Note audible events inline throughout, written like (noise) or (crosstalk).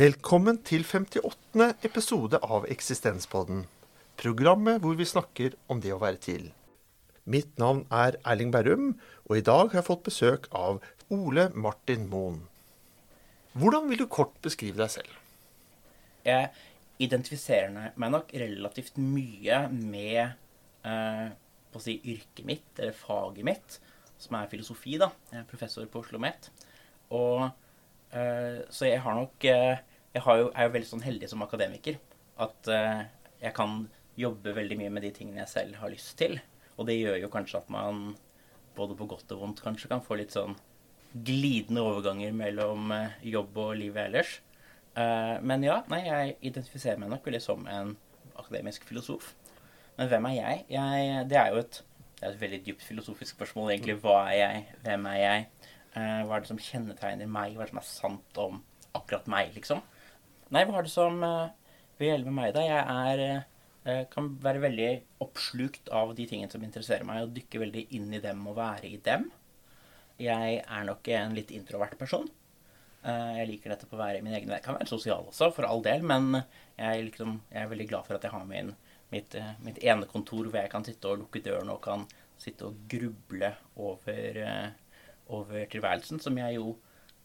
Velkommen til 58. episode av Eksistenspodden. Programmet hvor vi snakker om det å være til. Mitt navn er Erling Berrum, og i dag har jeg fått besøk av Ole Martin Moen. Hvordan vil du kort beskrive deg selv? Jeg identifiserer meg nok relativt mye med eh, på å si, yrket mitt, eller faget mitt, som er filosofi. da. Jeg er professor på Oslo Met. Og Eh, så jeg har nok eh, Jeg jo, er jo veldig sånn heldig som akademiker at uh, jeg kan jobbe veldig mye med de tingene jeg selv har lyst til. Og det gjør jo kanskje at man både på godt og vondt kanskje kan få litt sånn glidende overganger mellom jobb og livet ellers. Men ja, nei, jeg identifiserer meg nok veldig som en akademisk filosof. Men hvem er jeg? jeg det er jo et, det er et veldig dypt filosofisk spørsmål, egentlig. Hva er jeg? Hvem er jeg? Eh, hva er det som kjennetegner meg? Hva er det som er sant om akkurat meg, liksom? Nei, hva er det som eh, vil hjelpe meg, da? Jeg er eh, kan være veldig oppslukt av de tingene som interesserer meg, og dykke veldig inn i dem og være i dem. Jeg er nok en litt introvert person. Jeg liker dette på å være i min egen Jeg kan være sosial også, for all del, men jeg, liksom, jeg er veldig glad for at jeg har min, mitt, mitt ene kontor hvor jeg kan sitte og lukke døren og kan sitte og gruble over over tilværelsen, som jeg jo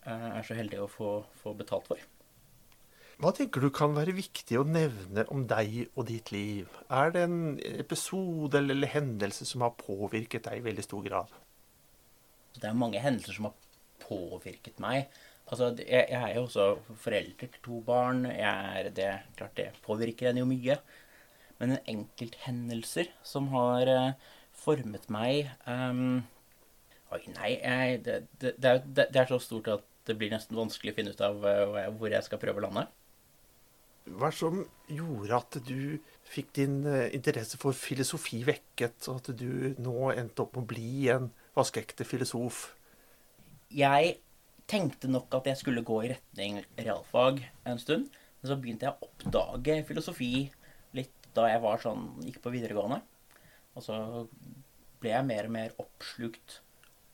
eh, er så heldig å få, få, betalt for. Hva tenker du kan være viktig å nevne om deg og ditt liv? Er det en episode eller hendelse som har påvirket deg i veldig stor grad? Det er mange hendelser som har påvirket meg. Altså, jeg, jeg er jo også forelder til to barn. Er, det, klart det påvirker en jo mye. Men enkelthendelser som har uh, formet meg um, Oi, nei, jeg, det, det, det, er, det, er, så stort at det blir nesten vanskelig å finne ut av uh, hvor jeg skal prøve å lande. Hva er det som gjorde at du fikk din uh, interesse for filosofi vekket, og at du nå endte opp med å bli en vaskeekte filosof? Jeg tenkte nok at jeg skulle gå i retning realfag en stund. Men så begynte jeg å oppdage filosofi litt da jeg var sånn, gikk på videregående. Og så ble jeg mer og mer oppslukt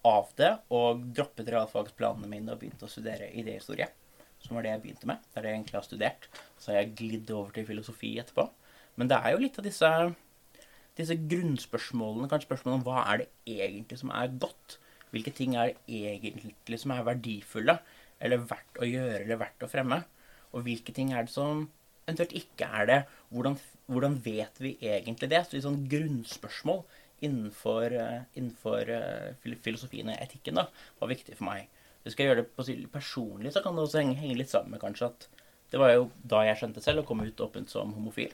av det og droppet realfagsplanene mine og begynte å studere idéhistorie. Som var det jeg begynte med. Det er det jeg egentlig har studert. Så har jeg glidd over til filosofi etterpå. Men det er jo litt av disse, disse grunnspørsmålene, kanskje spørsmålene om hva er det egentlig som er godt? Hvilke ting er det egentlig som er verdifulle, eller verdt å gjøre, eller verdt å fremme? Og hvilke ting er det som eventuelt ikke er det? Hvordan, hvordan vet vi egentlig det? Så litt sånn grunnspørsmål innenfor, eh, innenfor eh, filosofien og etikken da, var viktig for meg. Hvis jeg skal gjøre det personlig, så kan det også henge, henge, litt sammen med kanskje at det var jo da jeg skjønte selv å komme ut åpent som homofil.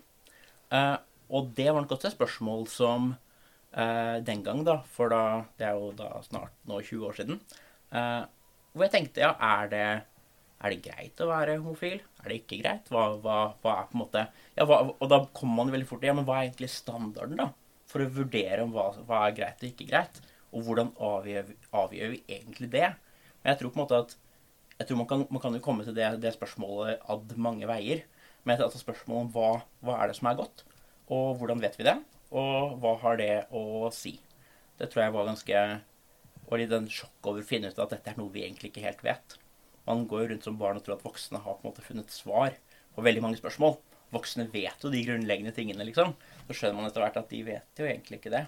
Uh, og det var nok også et spørsmål som uh, den gang, da, for da, det er jo da snart nå 20 år siden, uh, hvor jeg tenkte ja, er det, er det greit å være homofil? Er det ikke greit? Hva, hva, hva er på en måte ja, hva, Og da kommer man veldig fort til ja, men hva er egentlig standarden, da? for å vurdere om hva, hva er greit og ikke greit. Og hvordan avgjør, avgjør, vi egentlig det? Men jeg tror på en måte at jeg tror man kan, man kan jo komme til det, det, spørsmålet ad mange veier. Men altså spørsmålet om hva, hva er det som er godt, og hvordan vet vi det? Og hva har det å si? Det tror jeg var ganske Og litt en sjokk over å finne ut at dette er noe vi egentlig ikke helt vet. Man går rundt som barn og tror at voksne har på en måte funnet svar på veldig mange spørsmål voksne vet jo de grunnleggende tingene, liksom. Så skjønner man etter hvert at de vet jo egentlig ikke det.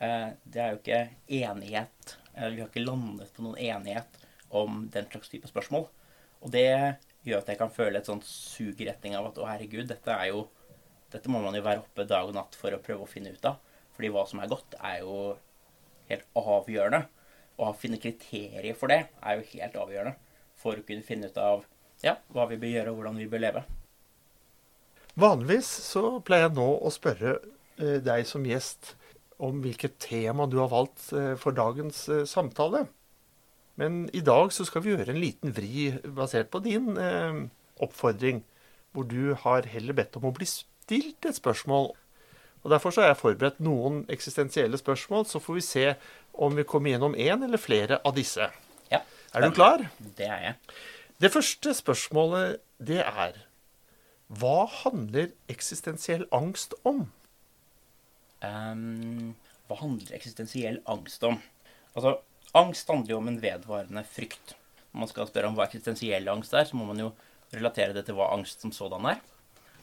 Eh, det er jo ikke enighet. Eh, vi har ikke landet på noen enighet om den slags type spørsmål. Og det gjør at jeg kan føle et sånt sug i retning av at å, herregud, dette er jo Dette må man jo være oppe dag og natt for å prøve å finne ut av. Fordi hva som er godt, er jo helt avgjørende. Å finne kriterier for det er jo helt avgjørende for å kunne finne ut av ja, hva vi bør gjøre, og hvordan vi bør leve. Vanligvis så pleier jeg nå å spørre eh, deg som gjest om hvilket tema du har valgt eh, for dagens eh, samtale. Men i dag så skal vi gjøre en liten vri basert på din eh, oppfordring, hvor du har heller bedt om å bli stilt et spørsmål. Og Derfor så har jeg forberedt noen eksistensielle spørsmål, så får vi se om vi kommer gjennom én eller flere av disse. Ja, er du klar? Det er jeg. Det første spørsmålet, det er hva handler eksistensiell angst om? Um, hva handler eksistensiell angst om? Altså, Angst handler jo om en vedvarende frykt. Når man skal spørre om hva eksistensiell angst er, så må man jo relatere det til hva angst som sådan er.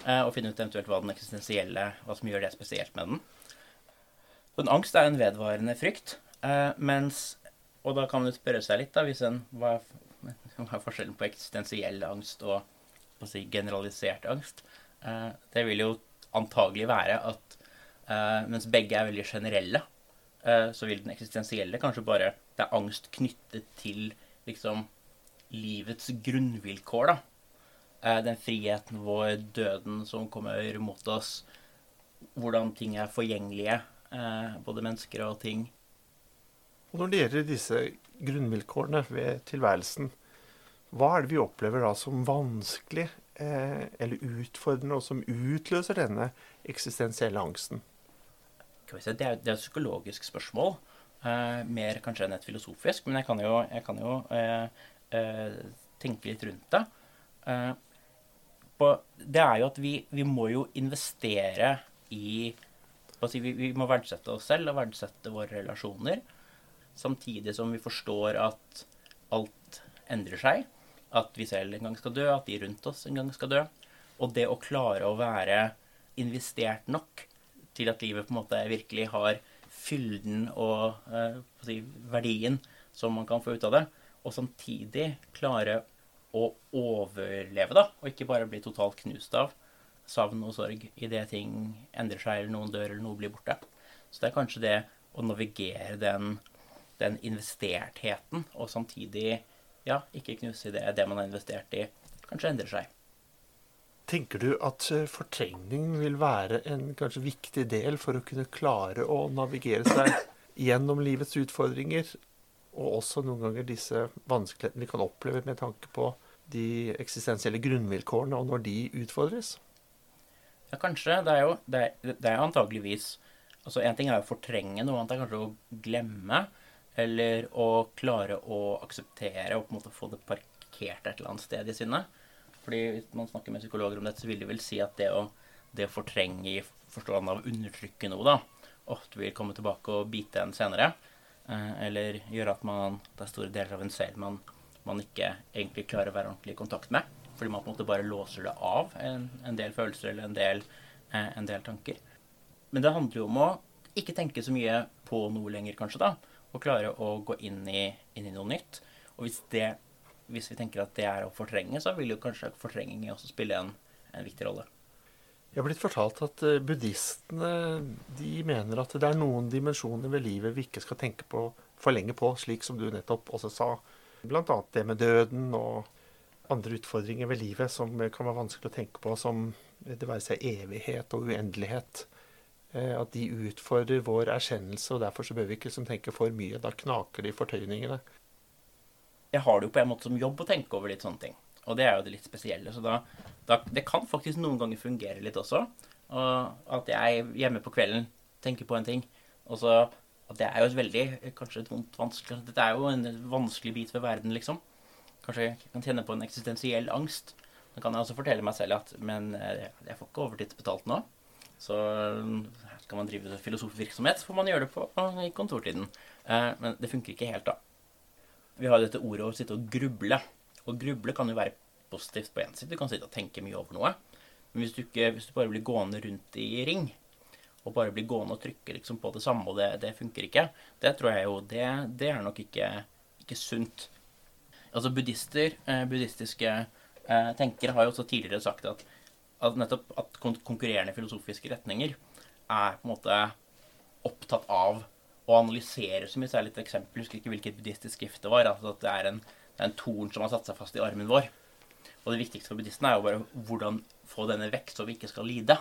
Eh, og finne ut eventuelt hva den eksistensielle, hva som gjør det spesielt med den. Så en angst er en vedvarende frykt, eh, mens Og da kan man jo spørre seg litt, da, hvis en hva, er forskjellen på eksistensiell angst og si, generalisert angst? Eh, det vil jo antagelig være at mens begge er veldig generelle, eh, så vil den eksistensielle kanskje bare Det er angst knyttet til liksom livets grunnvilkår, da. Eh, den friheten vår, døden som kommer mot oss, hvordan ting er forgjengelige, eh, både mennesker og ting. Og når det gjelder disse grunnvilkårene ved tilværelsen, hva er det vi opplever da som vanskelig eh, eller utfordrende, og som utløser denne eksistensielle angsten? Det er, det er et psykologisk spørsmål, eh, mer kanskje enn et filosofisk. Men jeg kan jo, jeg kan jo eh, eh, tenke litt rundt det. Eh, på, det er jo at vi, vi må jo investere i si, vi, vi må verdsette oss selv og verdsette våre relasjoner. Samtidig som vi forstår at alt endrer seg. At vi selv en gang skal dø, at de rundt oss en gang skal dø. Og det å klare å være investert nok til at livet på en måte virkelig har fylden og eh, si, verdien som man kan få ut av det, og samtidig klare å overleve, da, og ikke bare bli totalt knust av savn og sorg idet ting endrer seg, eller noen dør, eller noe blir borte. Så det er kanskje det å navigere den, den investertheten, og samtidig ja, ikke knuse i det, det man har investert i, kanskje endrer seg. Tenker du at eh, fortrengning vil være en kanskje viktig del for å kunne klare å navigere seg gjennom livets utfordringer, og også noen ganger disse vanskelighetene vi kan oppleve med tanke på de eksistensielle grunnvilkårene, og når de utfordres? Ja, kanskje. Det er jo det er, det er antageligvis Altså, én ting er å fortrenge, noe annet er kanskje å glemme. Eller å klare å akseptere og på en måte få det parkert et eller annet sted i sinnet. Fordi hvis man snakker med psykologer om dette, så vil de vel si at det å, det å fortrenge i forstående av å undertrykke noe, da, ofte vil komme tilbake og bite en senere. Eh, eller gjøre at man, det er store deler av en selv man, man ikke egentlig klarer å være ordentlig i kontakt med. Fordi man på en måte bare låser det av en, en del følelser eller en del, eh, en del tanker. Men det handler jo om å ikke tenke så mye på noe lenger, kanskje, da. Og klare å gå inn i, inn i noe nytt. Og hvis, det, hvis, vi tenker at det er å fortrenge, så vil jo kanskje fortrenging også spille en, en viktig rolle. Jeg har blitt fortalt at eh, buddhistene de mener at det er noen dimensjoner ved livet vi ikke skal tenke på for lenge på, slik som du nettopp også sa. Bl.a. det med døden og andre utfordringer ved livet som kan være vanskelig å tenke på, som det være seg evighet og uendelighet. Eh, at de utfordrer vår erkjennelse, og derfor så bør vi ikke liksom tenke for mye. Da knaker de fortøyningene. Jeg har det jo på en måte som jobb å tenke over litt sånne ting. Og det er jo det litt spesielle. Så da, da, det kan faktisk noen ganger fungere litt også. Og at jeg hjemme på kvelden tenker på en ting. Og så at det er jo et veldig Kanskje et vondt, vanskelig Dette er jo en vanskelig bit ved verden, liksom. Kanskje jeg kan kjenne på en eksistensiell angst. Da kan jeg også fortelle meg selv at Men eh, jeg får ikke overtidsbetalt nå. Så skal man drive filosofvirksomhet, får man gjøre det på, i kontortiden. Eh, men det funker ikke helt, da. Vi har dette ordet å sitte og gruble. Og gruble kan jo være positivt på én side. Du kan sitte og tenke mye over noe. Men hvis du, ikke, hvis du bare blir gående rundt i ring, og bare blir gående og trykke liksom på det samme, og det, det funker ikke, det tror jeg jo Det, det er nok ikke, ikke sunt. Altså buddhister, eh, buddhistiske eh, tenkere har jo også tidligere sagt at at nettopp at konkurrerende filosofiske retninger er på en måte opptatt av å analysere, som er det litt eksempel, jeg husker ikke hvilket buddhistisk skrift det var, altså at det er, en, det er en torn som har satt seg fast i armen vår. Og det viktigste for buddhistene er jo bare hvordan få denne vekk, så vi ikke skal lide.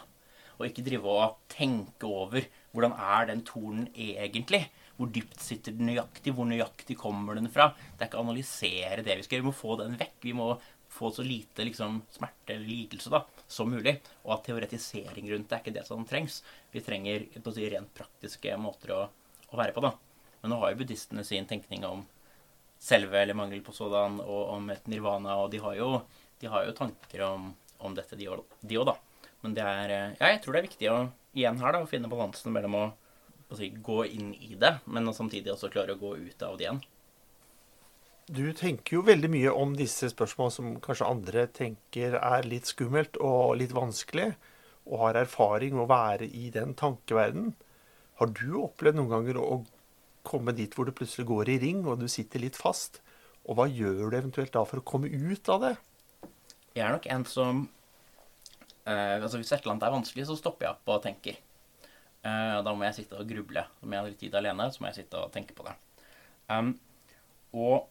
Og ikke drive og tenke over hvordan er den tornen egentlig? Hvor dypt sitter den nøyaktig? Hvor nøyaktig kommer den fra? Det er ikke å analysere det vi skal gjøre. Vi må få den vekk. Vi må få så lite liksom, smerte eller lidelse da, som mulig. Og at teoretisering rundt det er ikke det som trengs. Vi trenger si, rent praktiske måter å, å, være på. da. Men nå har jo buddhistene sin tenkning om selve eller mangel på sådan, og om et nirvana, og de har jo, de har jo tanker om, om dette, de òg, da. Men det er Ja, jeg tror det er viktig å, igjen her da, å finne balansen mellom å, å gå inn i det, men samtidig også klare å gå ut av det igjen. du tenker jo veldig mye om disse spørsmålene som kanskje andre tenker er litt skummelt og litt vanskelig, og har erfaring med å være i den tankeverden. Har du opplevd noen ganger å komme dit hvor det plutselig går i ring, og du sitter litt fast? Og hva gjør du eventuelt da for å komme ut av det? Jeg er nok en som eh, altså Hvis et eller annet er vanskelig, så stopper jeg opp og tenker. Eh, da må jeg sitte og gruble. Om jeg har litt tid alene, så må jeg sitte og tenke på det. Um, og,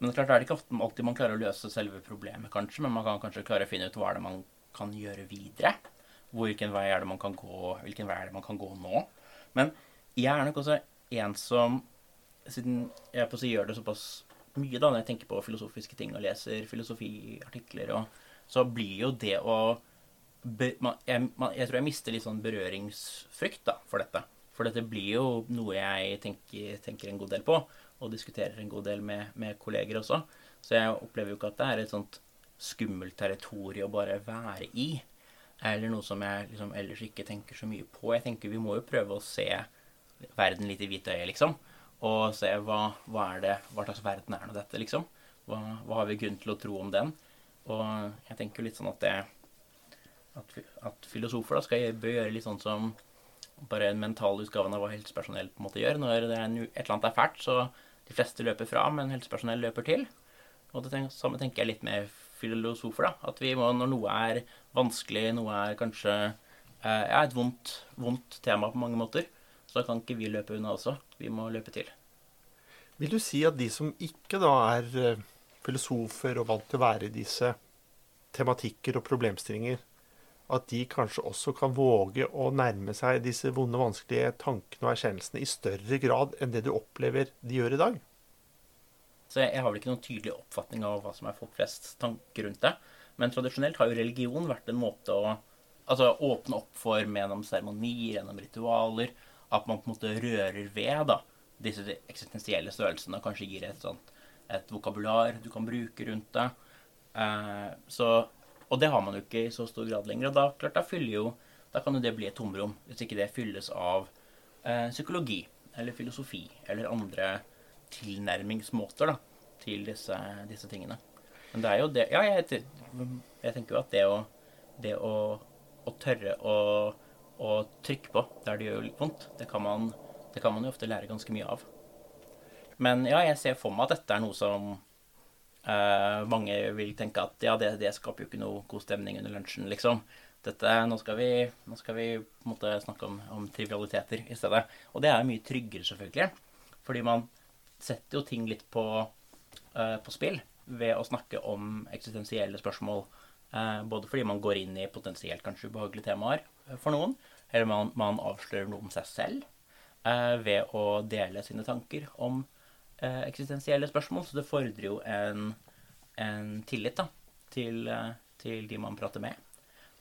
men klart er det ikke ofte alltid man klarer å løse selve problemet, kanskje. Men man kan kanskje klare å finne ut hva er det man kan gjøre videre. Hvilken vei er det man kan gå, hvilken vei er det man kan gå nå. Men jeg er nok også en som Siden jeg på å si gjør det såpass mye da, når jeg tenker på filosofiske ting og leser filosofiartikler, og, så blir jo det å be, man, jeg, man, jeg, tror jeg mister litt sånn berøringsfrykt da, for dette. For dette blir jo noe jeg tenker, tenker en god del på, og diskuterer en god del med, med, kolleger også. Så jeg opplever jo ikke at det er et sånt skummelt territorium å bare være i. Eller noe som jeg liksom ellers ikke tenker så mye på. Jeg tenker vi må jo prøve å se verden litt i hvite øye, liksom. Og se hva, hva, er det, hva slags verden er nå dette, liksom. Hva, hva, har vi grunn til å tro om den? Og jeg tenker jo litt sånn at det at, at filosofer da skal bør gjøre litt sånn som bare en mental utgave av hva helsepersonell på en måte gjør. Når det er en, et eller annet er fælt, så de fleste løper fra, men helsepersonell løper til. Og det samme tenker jeg litt med filosofer. da, At vi må, når noe er vanskelig, noe er kanskje eh, et vondt, vondt tema på mange måter, så da kan ikke vi løpe unna også. Vi må løpe til. Vil du si at de som ikke da er eh, filosofer og vant til å være i disse tematikker og problemstillinger, at de kanskje også kan våge å nærme seg disse vonde, vanskelige tankene og erkjennelsene i større grad enn det du opplever de gjør i dag? Så jeg, jeg har vel ikke noen tydelig oppfatning av hva som er folk flest tanker rundt det. Men tradisjonelt har jo religion vært en måte å altså, åpne opp for gjennom seremonier, gjennom ritualer. At man på en måte rører ved da, disse eksistensielle størrelsene og kanskje gir et, sånt, et vokabular du kan bruke rundt det. Eh, så og det har man jo ikke i så stor grad lenger. Og da, klart, da, jo, da kan jo det bli et tomrom, hvis ikke det fylles av eh, psykologi eller filosofi eller andre tilnærmingsmåter da, til disse, disse, tingene. Men det er jo det Ja, jeg, jeg tenker jo at det å, det å, å tørre å, å, trykke på der det gjør litt vondt, det kan, man, det kan man jo ofte lære ganske mye av. Men ja, jeg ser for meg at dette er noe som Uh, mange vil tenke at ja, det, det, skaper jo ikke noe god stemning under lunsjen, liksom. Dette, nå skal vi, nå skal vi på en måte snakke om, om, trivialiteter i stedet. Og det er mye tryggere, selvfølgelig. Fordi man setter jo ting litt på, uh, på spill ved å snakke om eksistensielle spørsmål. Uh, både fordi man går inn i potensielt kanskje ubehagelige temaer for noen, eller man, man avslører noe om seg selv ved å dele sine tanker om eh, eksistensielle spørsmål, så det fordrer jo en, en tillit da, til, eh, til, de man prater med.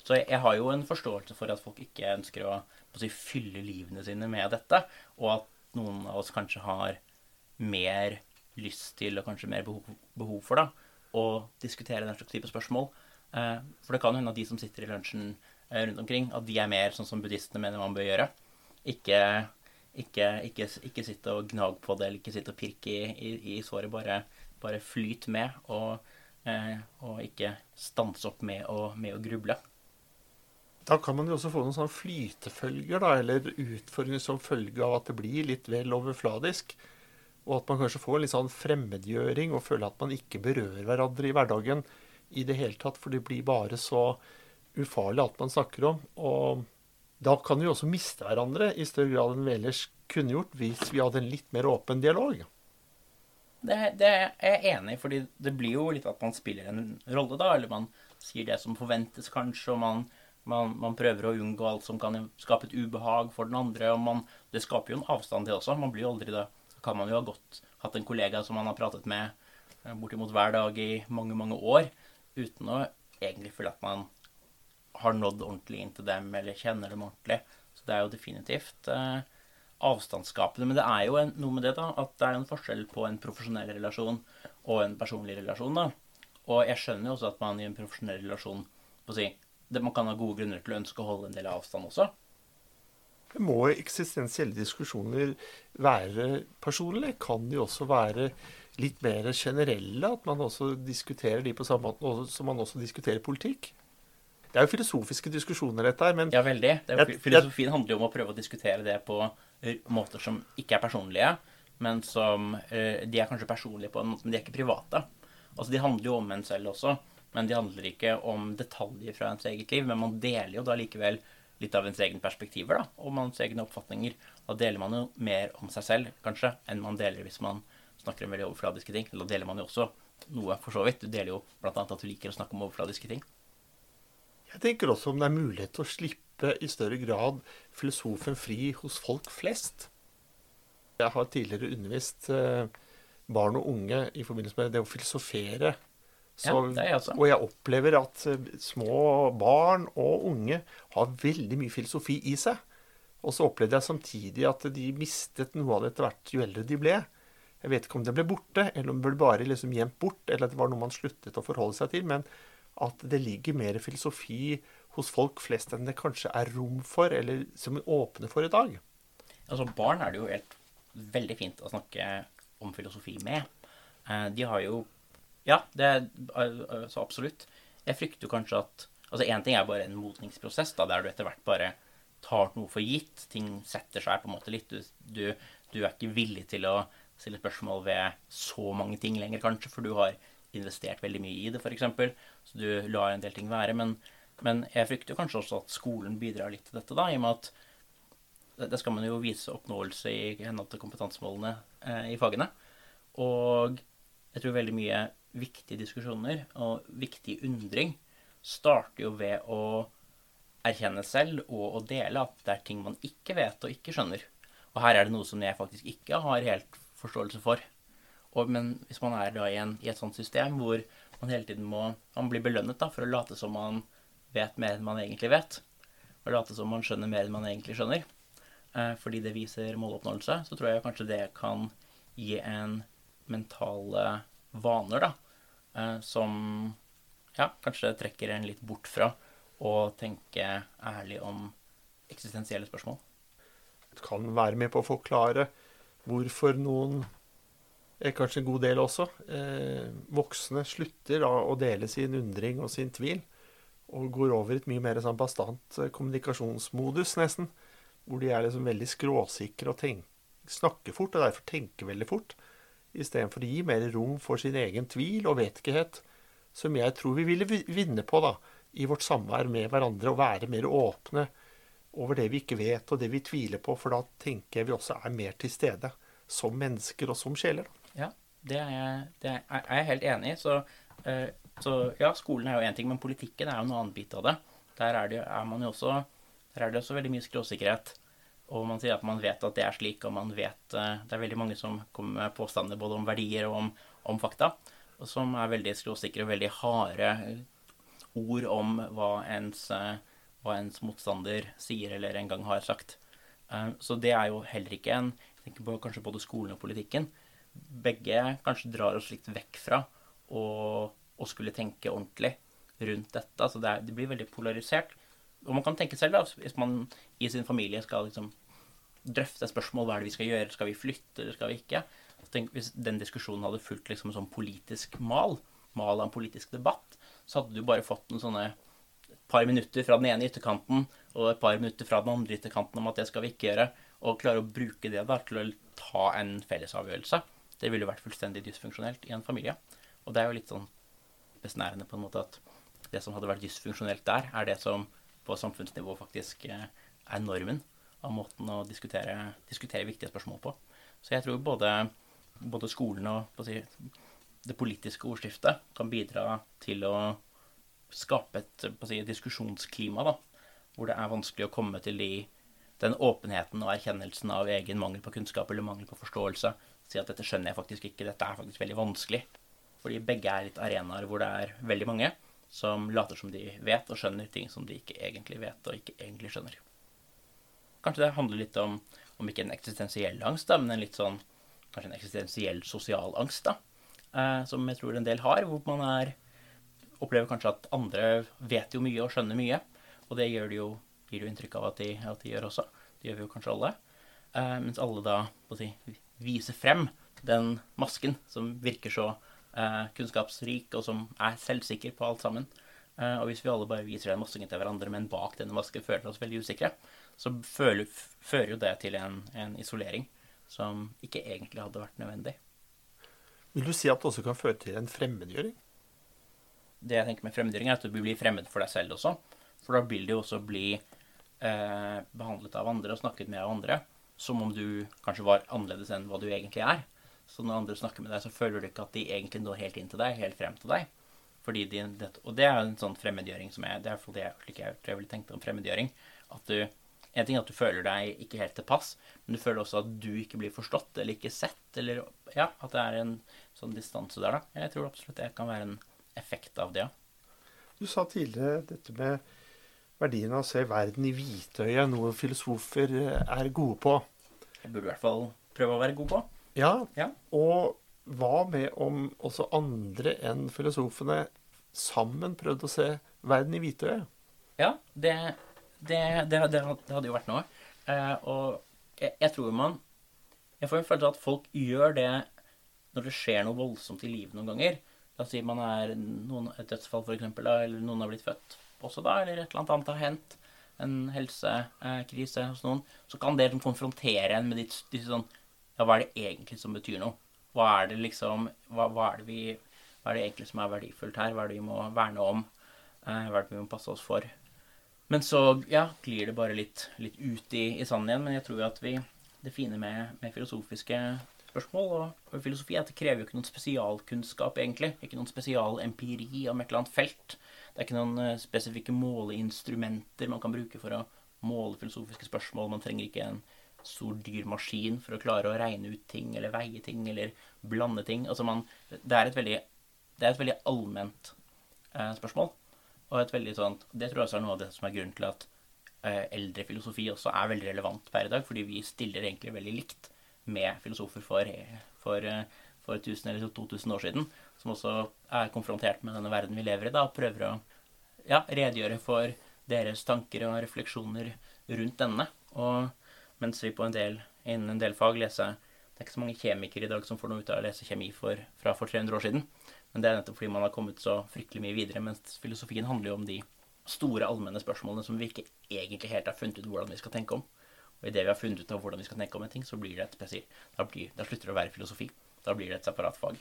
Så jeg, har jo en forståelse for at folk ikke ønsker å, å si, fylle livene sine med dette, og at noen av oss kanskje har mer lyst til, og kanskje mer behov, behov for, da, å diskutere den slags type spørsmål. Eh, for det kan hende at de som sitter i lunsjen eh, rundt omkring, at de er mer sånn som buddhistene mener man bør gjøre. Ikke ikke, ikke, ikke sitte og gnage på det, eller ikke sitte og pirke i, i, i såret. Bare, bare flyt med, og, eh, og, ikke stanse opp med å, med å, gruble. Da kan man jo også få noen sånne flytefølger, da, eller utfordringer som følge av at det blir litt vel overfladisk. Og at man kanskje får en litt sånn fremmedgjøring og føler at man ikke berører hverandre i hverdagen i det hele tatt, for det blir bare så ufarlig alt man snakker om. Og da kan vi også miste hverandre i større grad enn vi ellers kunne gjort hvis vi hadde en litt mer åpen dialog. Det, det er jeg enig i, fordi det blir jo litt at man spiller en rolle, da. Eller man sier det som forventes, kanskje, og man, man, man prøver å unngå alt som kan skape et ubehag for den andre. og man, Det skaper jo en avstand, det også. Man blir jo aldri det. Kan man jo ha godt hatt en kollega som man har pratet med eh, bortimot hver dag i mange, mange år, uten å egentlig føle at man har nådd ordentlig inn til dem, eller kjenner dem ordentlig. Så det er jo definitivt eh, avstandsskapende. Men det er jo en, noe med det da, at det er en forskjell på en profesjonell relasjon og en personlig relasjon. da. Og jeg skjønner jo også at man i en profesjonell relasjon på å si, det, Man kan ha gode grunner til å ønske å holde en del avstand også. Må eksistensielle diskusjoner være personlige? Kan de også være litt mer generelle, at man også diskuterer de på samme måte som man også diskuterer politikk. Det er jo filosofiske diskusjoner, dette her, men Ja, veldig. Det er, filosofien handler jo om å prøve å diskutere det på eh, måter som ikke er personlige, men som eh, De er kanskje personlige på en måte, men de er ikke private. Altså, De handler jo om en selv også, men de handler ikke om detaljer fra ens eget liv. Men man deler jo da likevel litt av ens egne perspektiver da, og ens egne oppfatninger. Da deler man jo mer om seg selv, kanskje, enn man deler hvis man snakker om veldig overfladiske ting. Da deler man jo også noe, for så vidt. Du deler jo annet at du liker å snakke om overfladiske ting. jeg tenker også om det er mulighet til å slippe i større grad filosofen fri hos folk flest. Jeg har tidligere undervist eh, barn og unge i forbindelse med det å filosofere. Ja, det er jeg. Og jeg opplever at eh, små barn og unge har veldig mye filosofi i seg. Og så opplevde jeg samtidig at de mistet noe av det etter hvert jo eldre de ble. Jeg vet ikke om det ble borte, eller om det ble bare liksom gjemt bort, eller at det var noe man sluttet å forholde seg til. Men at det ligger mer filosofi hos folk flest enn det kanskje er rom for, eller som vi åpner for i dag. Altså, barn er det jo helt veldig fint å snakke om filosofi med. Eh, De har jo Ja, det er så absolutt. Jeg frykter kanskje at Altså, én ting er bare en modningsprosess, da, der du etter hvert bare tar noe for gitt. Ting setter seg på en måte litt. Du, du, du er ikke villig til å stille spørsmål ved så mange ting lenger, kanskje, for du har investert veldig mye i det, f.eks. Så du lar en del ting være. Men, men jeg frykter kanskje også at skolen bidrar litt til dette, da, i og med at det skal man jo vise oppnåelse i henhold til kompetansemålene eh, i fagene. Og jeg tror veldig mye viktige diskusjoner og viktig undring starter jo ved å erkjenne selv og å dele at det er ting man ikke vet og ikke skjønner. Og her er det noe som jeg faktisk ikke har helt forståelse for. Og, men hvis man er da i, en, i et sånt system hvor man hele tiden må man blir belønnet da, for å late som man vet mer enn man egentlig vet, og late som man skjønner mer enn man egentlig skjønner, eh, fordi det viser måloppnåelse, så tror jeg kanskje det kan gi en mentale vaner, da, eh, som ja, kanskje trekker en litt bort fra å tenke ærlig om eksistensielle spørsmål. kan være med på å forklare hvorfor noen, er kanskje en god del også, eh, voksne slutter da å dele sin undring og sin tvil, og går over i et mye mer sånn bastant eh, kommunikasjonsmodus, nesten, hvor de er liksom veldig skråsikre og tenk, snakker fort, og derfor tenker veldig fort, istedenfor å gi mer rom for sin egen tvil og vetkehet, som jeg tror vi ville vinne på da, i vårt samvær med hverandre, og være mer åpne over det vi ikke vet, og det vi tviler på, for da tenker jeg vi også er mer til stede som mennesker og som sjeler. Ja, det er jeg, det er, jeg helt enig i. Så, eh, så ja, skolen er jo én ting, men politikken er jo en annen bit av det. Der er det, er man jo også, der er det også veldig mye skråsikkerhet. Og man sier at man vet at det er slik, og man vet eh, Det er veldig mange som kommer med påstander både om verdier og om, om fakta, og som er veldig skråsikre og veldig harde ord om hva ens, eh, hva ens motstander sier eller en gang har sagt. Eh, Så det er jo heller ikke en Jeg tenker på kanskje både skolen og politikken. Begge kanskje drar oss litt vekk fra å, skulle tenke ordentlig rundt dette. Så det, er, det blir veldig polarisert. Og man kan tenke selv, da, hvis man i sin familie skal liksom drøfte spørsmål hva er det vi skal gjøre, skal vi flytte eller skal vi ikke. Tenk, hvis den diskusjonen hadde fulgt liksom en sånn politisk mal, mal av en politisk debatt, så hadde du bare fått en sånne et par minutter fra den ene ytterkanten og et par minutter fra den andre ytterkanten om at det skal vi ikke gjøre, og klare å bruke det da til å ta en fellesavgjørelse. Det ville vært fullstendig dysfunksjonelt i en familie. Og det er jo litt sånn besnærende på en måte at det som hadde vært dysfunksjonelt der, er det som på samfunnsnivå faktisk eh, er normen av måten å diskutere, diskutere viktige spørsmål på. Så jeg tror både, både skolen og si, det politiske ordskiftet kan bidra til å skape et si, diskusjonsklima, da, hvor det er vanskelig å komme til de, den åpenheten og erkjennelsen av egen mangel på kunnskap eller mangel på forståelse. Si at dette skjønner jeg faktisk ikke, dette er faktisk veldig vanskelig. Fordi begge er litt arenaer hvor det er veldig mange som later som de vet og skjønner ting som de ikke egentlig vet og ikke egentlig skjønner. Kanskje det handler litt om, om ikke en eksistensiell angst, da, men en litt sånn kanskje en eksistensiell sosial angst, da, eh, som jeg tror en del har, hvor man er opplever kanskje at andre vet jo mye og skjønner mye, og det gjør de jo, gir det jo inntrykk av at de, at de gjør også. Det gjør vi jo kanskje alle. Eh, mens alle da si, viser frem den masken som virker så kunnskapsrik, og som er selvsikker på alt sammen. Eh, og hvis vi alle bare viser den masken til hverandre, men bak denne masken føler oss veldig usikre, så føler, fører jo det til en, en isolering som ikke egentlig hadde vært nødvendig. Vil du si at det også kan føre til en fremmedgjøring? Det jeg tenker med fremmedgjøring, er at du blir fremmed for deg selv også. For da vil du også bli eh, behandlet av andre og snakket med av andre som om du kanskje var annerledes enn hva du egentlig er. Så når andre snakker med deg, så føler du ikke at de egentlig når helt inn til deg, helt frem til deg. Fordi de, og det er en sånn fremmedgjøring som jeg, det er det jeg, slik jeg, jeg ville tenkt om fremmedgjøring. At du, En ting er at du føler deg ikke helt til pass, men du føler også at du ikke blir forstått eller ikke sett. Eller ja, at det er en sånn distanse der, da. Jeg tror absolutt det kan være en effekt av det, ja. Du sa tidligere dette med verdien av å se verden i hvitøyet, noe filosofer er gode på. Jeg burde i hvert fall prøve å være god på. Ja, Ja. og hva med om også andre enn filosofene sammen prøvde å se verden i hvitøyet? Ja, det, det, det, det hadde jo vært noe. Eh, og jeg, jeg tror man Jeg får en følelse av at folk gjør det når det skjer noe voldsomt i livet noen ganger. La oss si man er noen, et dødsfall, eksempel, eller noen har blitt født også da, eller et eller annet har hendt. En helsekrise hos noen. Så kan det liksom konfrontere en med ditt, disse sånn Ja, hva er det egentlig som betyr noe? Hva er det liksom hva, hva, er det vi, hva er det egentlig som er verdifullt her? Hva er det vi må verne om? Eh, hva er det vi må passe oss for? Men så ja, glir det bare litt, litt ut i, i sanden igjen. Men jeg tror at vi, det fine med, med filosofiske spørsmål og, og filosofi er at det krever jo ikke noen spesialkunnskap, egentlig. Ikke noen spesialempiri om et eller annet felt. Det er ikke noen eh, spesifikke måleinstrumenter man kan bruke for å måle filosofiske spørsmål. Man trenger ikke en stor, dyr maskin for å klare å regne ut ting eller veie ting eller blande ting. Altså man, det er et veldig, det er et veldig allment eh, spørsmål. Og et veldig sånt, det tror jeg også er noe av det som er grunnen til at eh, eldre filosofi også er veldig relevant per i dag, fordi vi stiller egentlig veldig likt med filosofer for, for, eh, for 1000 eller 2000 år siden, som også er konfrontert med denne verden vi lever i, da, og prøver å ja, redegjøre for deres tanker og refleksjoner rundt denne. Og mens vi på en del, innen en del fag leser Det er ikke så mange kjemikere i dag som får noe ut av å lese kjemi for, fra for 300 år siden. Men det er nettopp fordi man har kommet så fryktelig mye videre, mens filosofien handler jo om de store allmenne spørsmålene som vi ikke egentlig helt har funnet ut hvordan vi skal tenke om. Og idet vi har funnet ut av hvordan vi skal tenke om en ting, så blir det et spesielt, da, blir, da slutter det å være filosofi. Da blir det et separat fag.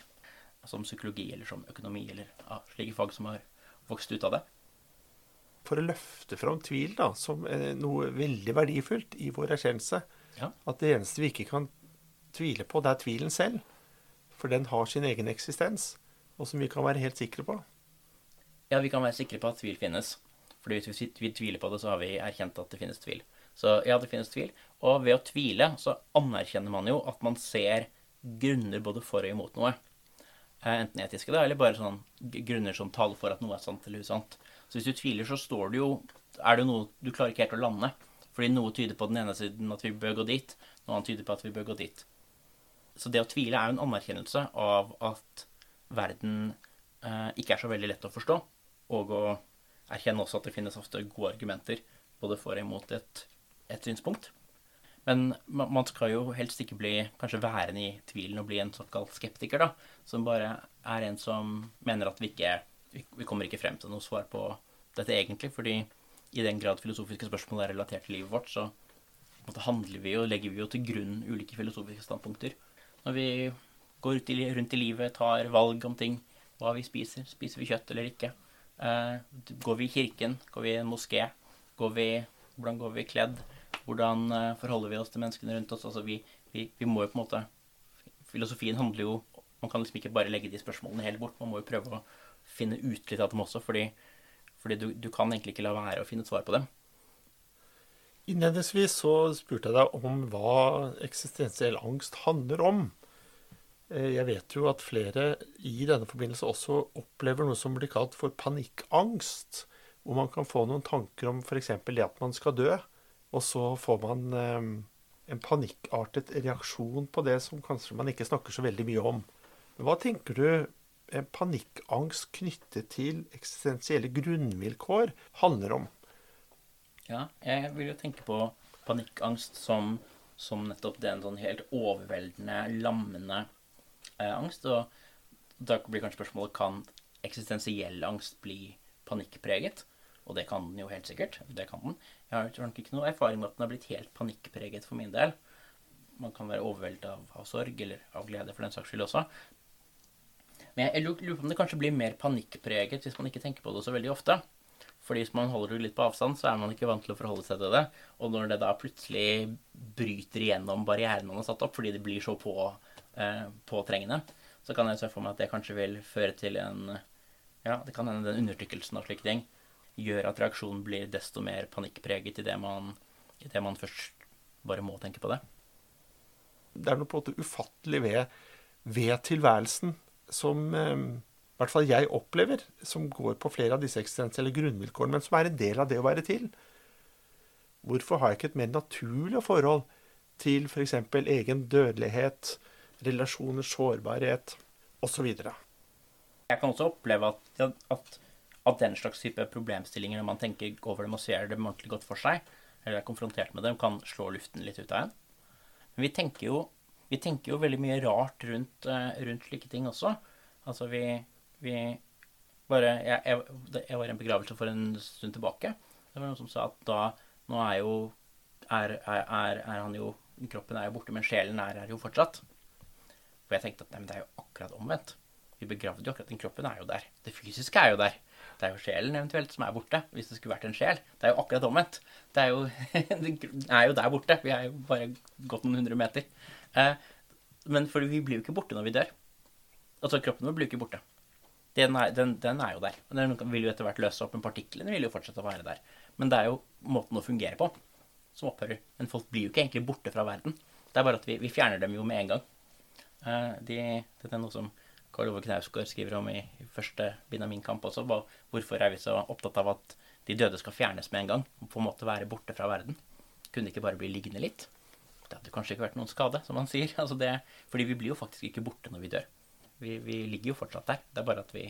Som psykologi eller som økonomi eller ja, slike fag som har vokst ut av det. For å løfte fram tvil da, som eh, noe veldig verdifullt i vår erkjennelse. Ja. At det eneste vi ikke kan tvile på, det er tvilen selv. For den har sin egen eksistens, og som vi kan være helt sikre på. Ja, vi kan være sikre på at tvil finnes. Fordi hvis vi, vi tviler på det, så har vi erkjent at det finnes tvil. Så ja, det finnes tvil. Og ved å tvile så anerkjenner man jo at man ser grunner både for og imot noe. Eh, Enten etiske, da, eller bare sånn grunner som taler for at noe er sant eller usant. Så hvis du tviler, så står det jo Er det noe du klarer ikke helt å lande. Fordi noe tyder på den ene siden at vi bør gå dit, noe annet tyder på at vi bør gå dit. Så det å tvile er jo en anerkjennelse av at verden eh, ikke er så veldig lett å forstå, og å erkjenne også at det finnes ofte gode argumenter både for og imot et, et synspunkt. Men man skal jo helst ikke bli kanskje værende i tvilen og bli en såkalt skeptiker, da, som bare er en som mener at vi ikke vi, kommer ikke frem til noe svar på dette egentlig, fordi i den grad filosofiske spørsmål er relatert til livet vårt, så handler vi og legger vi jo til grunn ulike filosofiske standpunkter. Når vi går ut i, rundt i livet, tar valg om ting, hva vi spiser, spiser vi kjøtt eller ikke, eh, går vi i kirken, går vi i en moské, går vi, hvordan går vi kledd, hvordan eh, forholder vi oss til menneskene rundt oss, altså vi, vi, vi må jo på en måte, filosofien handler jo, man kan liksom ikke bare legge de spørsmålene helt bort, man må jo prøve å finne ut litt av dem også, fordi, fordi du, du kan egentlig ikke la være å finne et svar på dem. Innledningsvis så spurte jeg deg om hva eksistensiell angst handler om. Eh, Jeg vet jo at flere i denne forbindelse også opplever noe som blir kalt for panikkangst. Hvor man kan få noen tanker om f.eks. det at man skal dø, og så får man eh, en panikkartet reaksjon på det som kanskje man ikke snakker så veldig mye om. Men hva tenker du en panikkangst knyttet til eksistensielle grunnvilkår handler om? Ja, jeg vil jo tenke på panikkangst som, som nettopp den sånn helt overveldende, lammende eh, angst. Og da blir kanskje spørsmålet kan eksistensiell angst bli panikkpreget. Og det kan den jo helt sikkert. Det kan den. Jeg har nok ikke noe erfaring med at den har blitt helt panikkpreget for min del. Man kan være overveldet av, av, sorg eller av glede for den saks skyld også. Men jeg lurer på om det kanskje blir mer panikkpreget hvis man ikke tenker på det så veldig ofte. Fordi hvis man holder det litt på avstand, så er man ikke vant til å forholde seg til det. Og når det da plutselig bryter igjennom barrieren man har satt opp fordi det blir så på, eh, påtrengende, så kan jeg se for meg at det kanskje vil føre til en Ja, det kan hende den undertrykkelsen av slike ting gjør at reaksjonen blir desto mer panikkpreget idet man, i det man først bare må tenke på det. Det er noe på en måte ufattelig ved, ved tilværelsen som eh, i hvert fall jeg opplever, som går på flere av disse eksistensielle grunnvilkårene, men som er en del av det å være til. Hvorfor har jeg ikke et mer naturlig forhold til f.eks. egen dødelighet, relasjoners sårbarhet osv.? Jeg kan også oppleve at, at, at, den slags type problemstillinger, når man tenker over dem og ser dem ordentlig godt for seg, eller er konfrontert med dem, kan slå luften litt ut av en. Men vi tenker jo, vi tenker jo veldig mye rart rundt, eh, rundt slike ting også. Altså vi, vi bare jeg, jeg, jeg, var i en begravelse for en stund tilbake. Det var noen som sa at da Nå er jo er, er, er, han jo Kroppen er jo borte, men sjelen er her jo fortsatt. For jeg tenkte at nei, men det er jo akkurat omvendt. Vi begravde jo akkurat den kroppen er jo der. Det fysiske er jo der. Det er jo sjelen eventuelt som er borte, hvis det skulle vært en sjel. Det er jo akkurat omvendt. Det er jo, (laughs) det er jo der borte. Vi er jo bare gått noen hundre meter. Eh, men for vi blir jo ikke borte når vi dør. Altså, kroppen vår blir jo ikke borte. Den er, den, den er, jo der. Den vil jo etter hvert løse opp, men partiklene vil jo fortsette å være der. Men det er jo måten å fungere på som opphører. Men folk blir jo ikke egentlig borte fra verden. Det er bare at vi, vi fjerner dem jo med en gang. Eh, de, det er noe som Karl Ove Knausgård skriver om i, første bind av Min kamp også. Hvorfor er vi så opptatt av at de døde skal fjernes med en gang? På en måte være borte fra verden. Kunne det ikke bare bli liggende litt? Det hadde kanskje ikke vært noen skade, som han sier. (laughs) Altså det, fordi vi blir jo faktisk ikke borte når vi dør. Vi, vi, ligger jo fortsatt der. Det er bare at vi,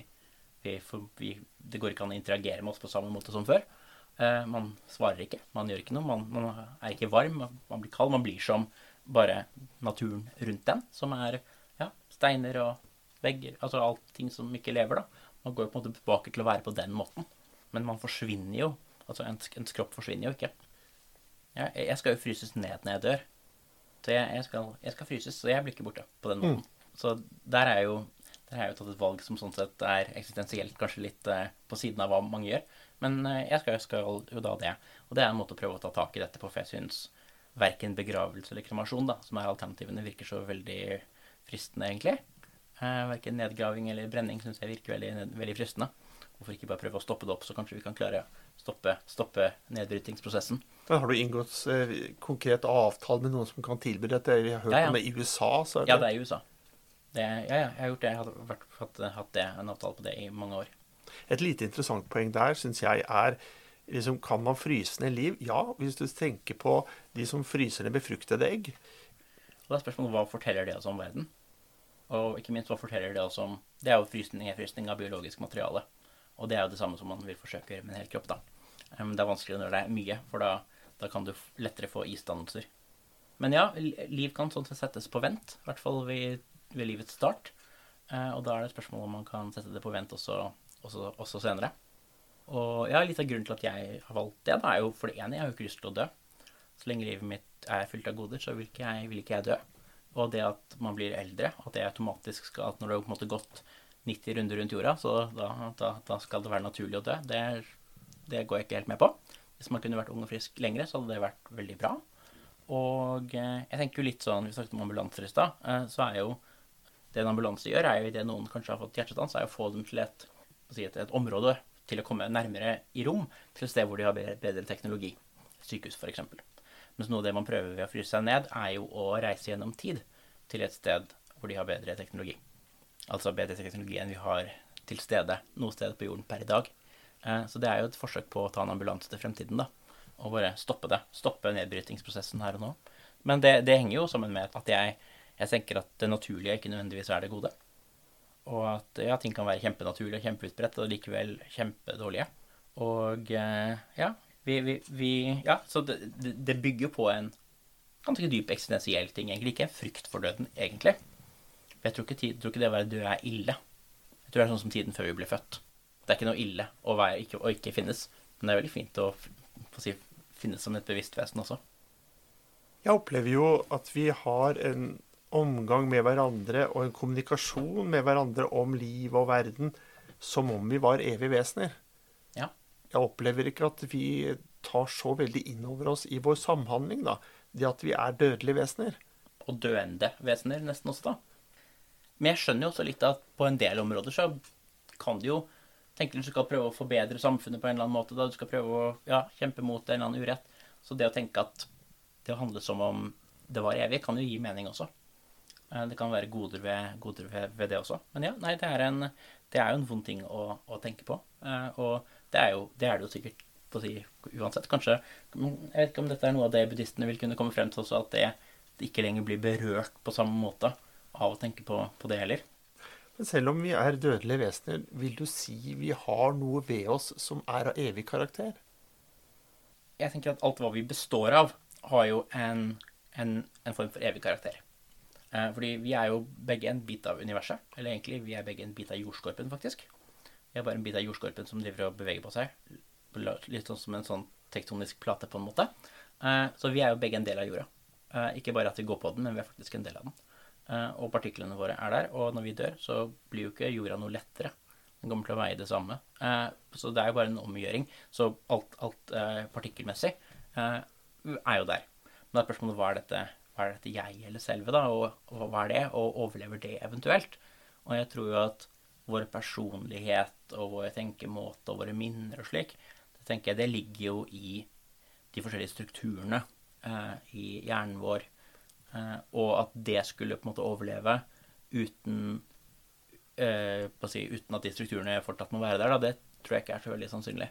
vi, vi, Det går ikke an å interagere med oss på samme måte som før. Eh, man svarer ikke. Man gjør ikke noe. Man, man, er ikke varm. Man blir kald. Man blir som bare naturen rundt den, som er ja, steiner og vegger. Altså allting som ikke lever, da. Man går jo på en måte tilbake til å være på den måten. Men man forsvinner jo. Altså ens, ens kropp forsvinner jo ikke. Ja, jeg skal jo fryses ned når jeg dør. Så jeg, jeg, skal, jeg, skal, fryses, så jeg blir ikke borte på den måten. Mm. Så der er jo der er jeg jo tatt et valg som sånn sett er eksistensielt kanskje litt eh, på siden av hva mange gjør. Men eh, jeg skal, skal, jo da det. Og det er en måte å prøve å ta tak i dette på, for jeg syns verken begravelse eller kremasjon, da, som er alternativene, virker så veldig fristende, egentlig. Eh, verken nedgraving eller brenning syns jeg virker veldig, veldig fristende. Hvorfor ikke bare prøve å stoppe det opp, så kanskje vi kan klare å stoppe, stoppe nedbrytingsprosessen. Men Har du inngått eh, konkret avtale med noen som kan tilby dette? Jeg har hørt ja, ja. om det i USA. Så det... Ja, det er i USA. Det, ja, ja, jeg har gjort det. Jeg har vært, hatt, hatt det, en avtale på det i mange år. Et lite interessant poeng der syns jeg er liksom, Kan man fryse ned liv? Ja, hvis du tenker på de som fryser ned befruktede egg. Og da er spørsmålet hva forteller det oss om verden? Og ikke minst hva forteller det også om Det er jo frysning, nedfrysning av biologisk materiale. Og det er jo det samme som man vil forsøke å gjøre med en hel kropp. da. Men det er vanskeligere når det er mye, for da, da kan du lettere få isdannelser. Men ja, liv kan sånn sett settes på vent. I hvert fall ved ved livets start. Eh, og da er det et spørsmål om man kan sette det på vent også, også, også, senere. Og ja, litt av grunnen til at jeg har valgt det, da er jo for det ene, jeg har jo ikke lyst til å dø. Så lenge livet mitt er fylt av goder, så vil ikke jeg, vil ikke jeg dø. Og det at man blir eldre, at det automatisk skal At når du har på en måte gått 90 runder rundt jorda, så da, da, da skal det være naturlig å dø. Det, det, går jeg ikke helt med på. Hvis man kunne vært ung og frisk lengre, så hadde det vært veldig bra. Og eh, jeg tenker jo litt sånn Vi snakket om ambulanser i stad. Eh, så er jo det en ambulanse gjør, er jo idet noen kanskje har fått hjertestans, er å få dem til et, et, et, område til å komme nærmere i rom, til et sted hvor de har bedre, bedre teknologi. Sykehus, f.eks. Mens noe av det man prøver ved å fryse seg ned, er jo å reise gjennom tid til et sted hvor de har bedre teknologi. Altså bedre teknologi enn vi har til stede noe sted på jorden per i dag. Eh, så det er jo et forsøk på å ta en ambulanse til fremtiden, da. Og bare stoppe det. Stoppe nedbrytingsprosessen her og nå. Men det, det henger jo sammen med at jeg jeg tenker at det naturlige ikke nødvendigvis er det gode. Og at ja, ting kan være kjempenaturlige og kjempeutbredt, og likevel kjempedårlige. Og eh, ja, vi, vi, vi Ja, så det, det, bygger på en ganske dyp eksistensiell ting, egentlig. Ikke en frykt for døden, egentlig. Jeg tror ikke, tror ikke det å være død er ille. Jeg tror det er sånn som tiden før vi ble født. Det er ikke noe ille å, være, ikke, å ikke finnes, men det er veldig fint å, å si, finnes som et bevisst vesen også. Jeg opplever jo at vi har en omgang med hverandre og en kommunikasjon med hverandre om liv og verden som om vi var evige vesener. Jeg opplever ikke at vi tar så veldig inn over oss i vår samhandling, da. Det at vi er dødelige vesener. Og døende vesener nesten også, da. Men jeg skjønner jo også litt at på en del områder så kan du jo tenke at du skal prøve å forbedre samfunnet på en eller annen måte. da Du skal prøve å ja, kjempe mot en eller annen urett. Så det å tenke at det å handle som om det var evig, kan jo gi mening også. Eh, det kan være goder ved, goder ved, ved det også. Men ja, nei, det er, en, det er jo en vond ting å, å tenke på. Eh, og det er, jo, det er det jo sikkert på å si uansett. Kanskje Jeg vet ikke om dette er noe av det buddhistene vil kunne komme frem til også, at det, det ikke lenger blir berørt på samme måte av å tenke på, på det heller. Men selv om vi er dødelige vesener, vil du si vi har noe ved oss som er av evig karakter? Jeg tenker at alt hva vi består av, har jo en, en, en form for evig karakter. Eh, fordi vi er jo begge en bit av universet. Eller egentlig, vi er begge en bit av jordskorpen, faktisk. Vi er bare en bit av jordskorpen som driver og beveger på seg. Litt sånn som en sånn tektonisk plate, på en måte. Eh, så vi er jo begge en del av jorda. Eh, ikke bare at vi går på den, men vi er faktisk en del av den. Eh, og partiklene våre er der. Og når vi dør, så blir jo ikke jorda noe lettere. Den kommer til å veie det samme. Så det er jo bare en omgjøring. Så alt, alt partikkelmessig er jo der. Men det er spørsmålet hva er dette, hva er dette jeg eller selve, da? Og hva er det? Og overlever det eventuelt? Og jeg tror jo at vår personlighet og våre tenkemåter og våre minner og slik, det tenker jeg det ligger jo i de forskjellige strukturene eh, i hjernen vår Eh, og at det skulle på en måte overleve uten, eh, si, uten at de strukturene fortsatt må være der, da, det tror jeg ikke er så veldig sannsynlig.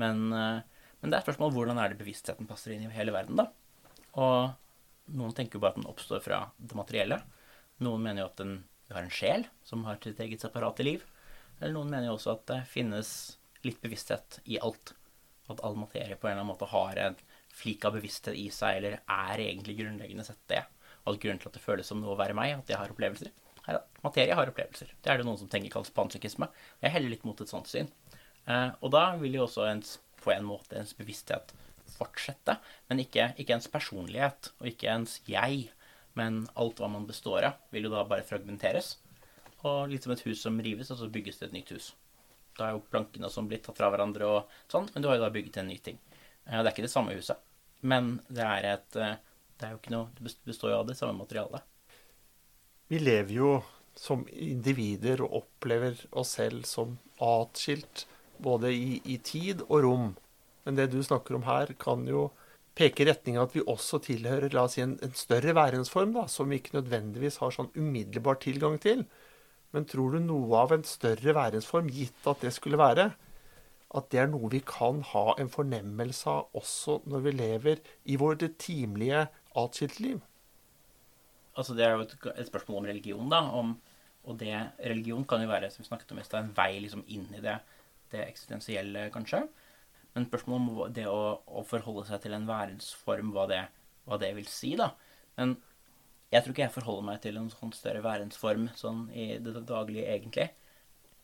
Men, eh, men det er et spørsmål hvordan er det bevisstheten passer inn i hele verden, da. Og noen tenker jo bare at den oppstår fra det materielle. Noen mener jo at den har en sjel som har sitt eget separate liv. Eller noen mener jo også at det finnes litt bevissthet i alt. At all materie på en eller annen måte har en flik av bevissthet i seg, eller er egentlig grunnleggende sett det all grunn til at det føles som noe å være meg, at jeg har opplevelser. Her, materie har opplevelser. Det er det noen som tenker kalles panpsykisme. Jeg heller litt mot et sånt syn. Eh, og da vil jo også ens, på en måte ens bevissthet fortsette, men ikke, ikke ens personlighet og ikke ens jeg. Men alt hva man består av, vil jo da bare fragmenteres. Og litt som et hus som rives, og så bygges det et nytt hus. Da er jo plankene som blitt tatt fra hverandre og sånn, men du har jo da bygget en ny ting. Eh, det er ikke det samme huset, men det er et eh, det er jo ikke noe, det består jo av det samme materialet. Vi lever jo som individer og opplever oss selv som atskilt både i, i, tid og rom. Men det du snakker om her, kan jo peke i retning av at vi også tilhører la oss si, en, en større værensform, da, som vi ikke nødvendigvis har sånn umiddelbar tilgang til. Men tror du noe av en større værensform, gitt at det skulle være, at det er noe vi kan ha en fornemmelse av også når vi lever i vårt timelige atskilte liv? Altså, det er jo et, et spørsmål om religion, da. Om, og det, religion kan jo være som vi snakket om en vei liksom inn i det, det eksistensielle, kanskje. Men spørsmålet om det å, å, forholde seg til en værensform, hva det, hva det vil si, da. Men jeg tror ikke jeg forholder meg til en sånn større værensform sånn i det daglige, egentlig.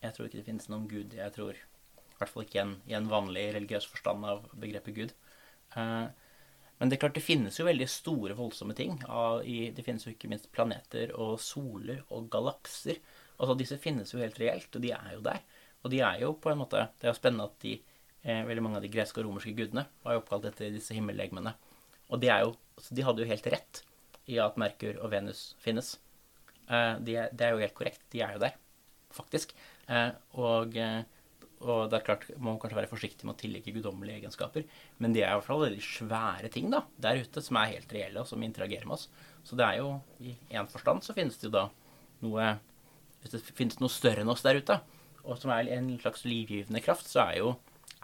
Jeg tror ikke det finnes noen gud. Jeg tror i hvert fall ikke en, i en vanlig religiøs forstand av begrepet Gud. Uh, men det er klart det finnes jo veldig store, voldsomme ting. Det finnes jo ikke minst planeter og soler og galakser. Altså Disse finnes jo helt reelt, og de er jo der. Og de er jo på en måte Det er jo spennende at de, eh, veldig mange av de greske og romerske gudene var jo oppkalt etter disse himmellegemene. Og de, jo, altså de hadde jo helt rett i at Merkur og Venus finnes. det de er jo helt korrekt. De er jo der, faktisk. Eh, og eh, og det er klart, Man må kanskje være forsiktig med å tillegge guddommelige egenskaper, men de er i hvert fall veldig svære ting da, der ute som er helt reelle, og som interagerer med oss. Så det er jo, i én forstand så finnes det jo da noe Hvis det finnes noe større enn oss der ute, og som er en slags livgivende kraft, så er jo,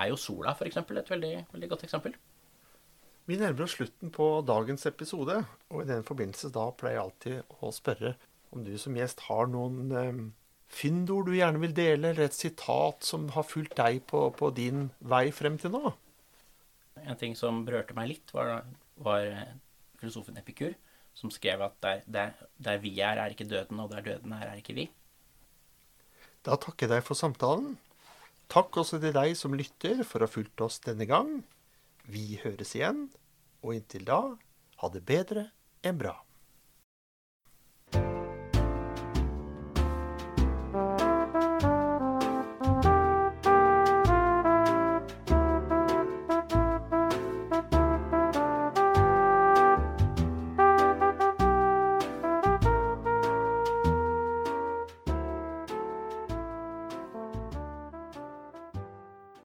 er jo sola f.eks. et veldig, veldig godt eksempel. Vi nærmer oss slutten på dagens episode, og i den forbindelse da pleier jeg alltid å spørre om du som gjest har noen eh, fyndord du gjerne vil dele, eller et sitat som har fulgt deg på, på, din vei frem til nå? En ting som berørte meg litt, var, var filosofen Epikur, som skrev at der, der, der vi er, er ikke døden, og der døden er, er ikke vi. Da takker jeg deg for samtalen. Takk også til deg som lytter for å ha fulgt oss denne gang. Vi høres igjen, og inntil da, ha det bedre enn bra.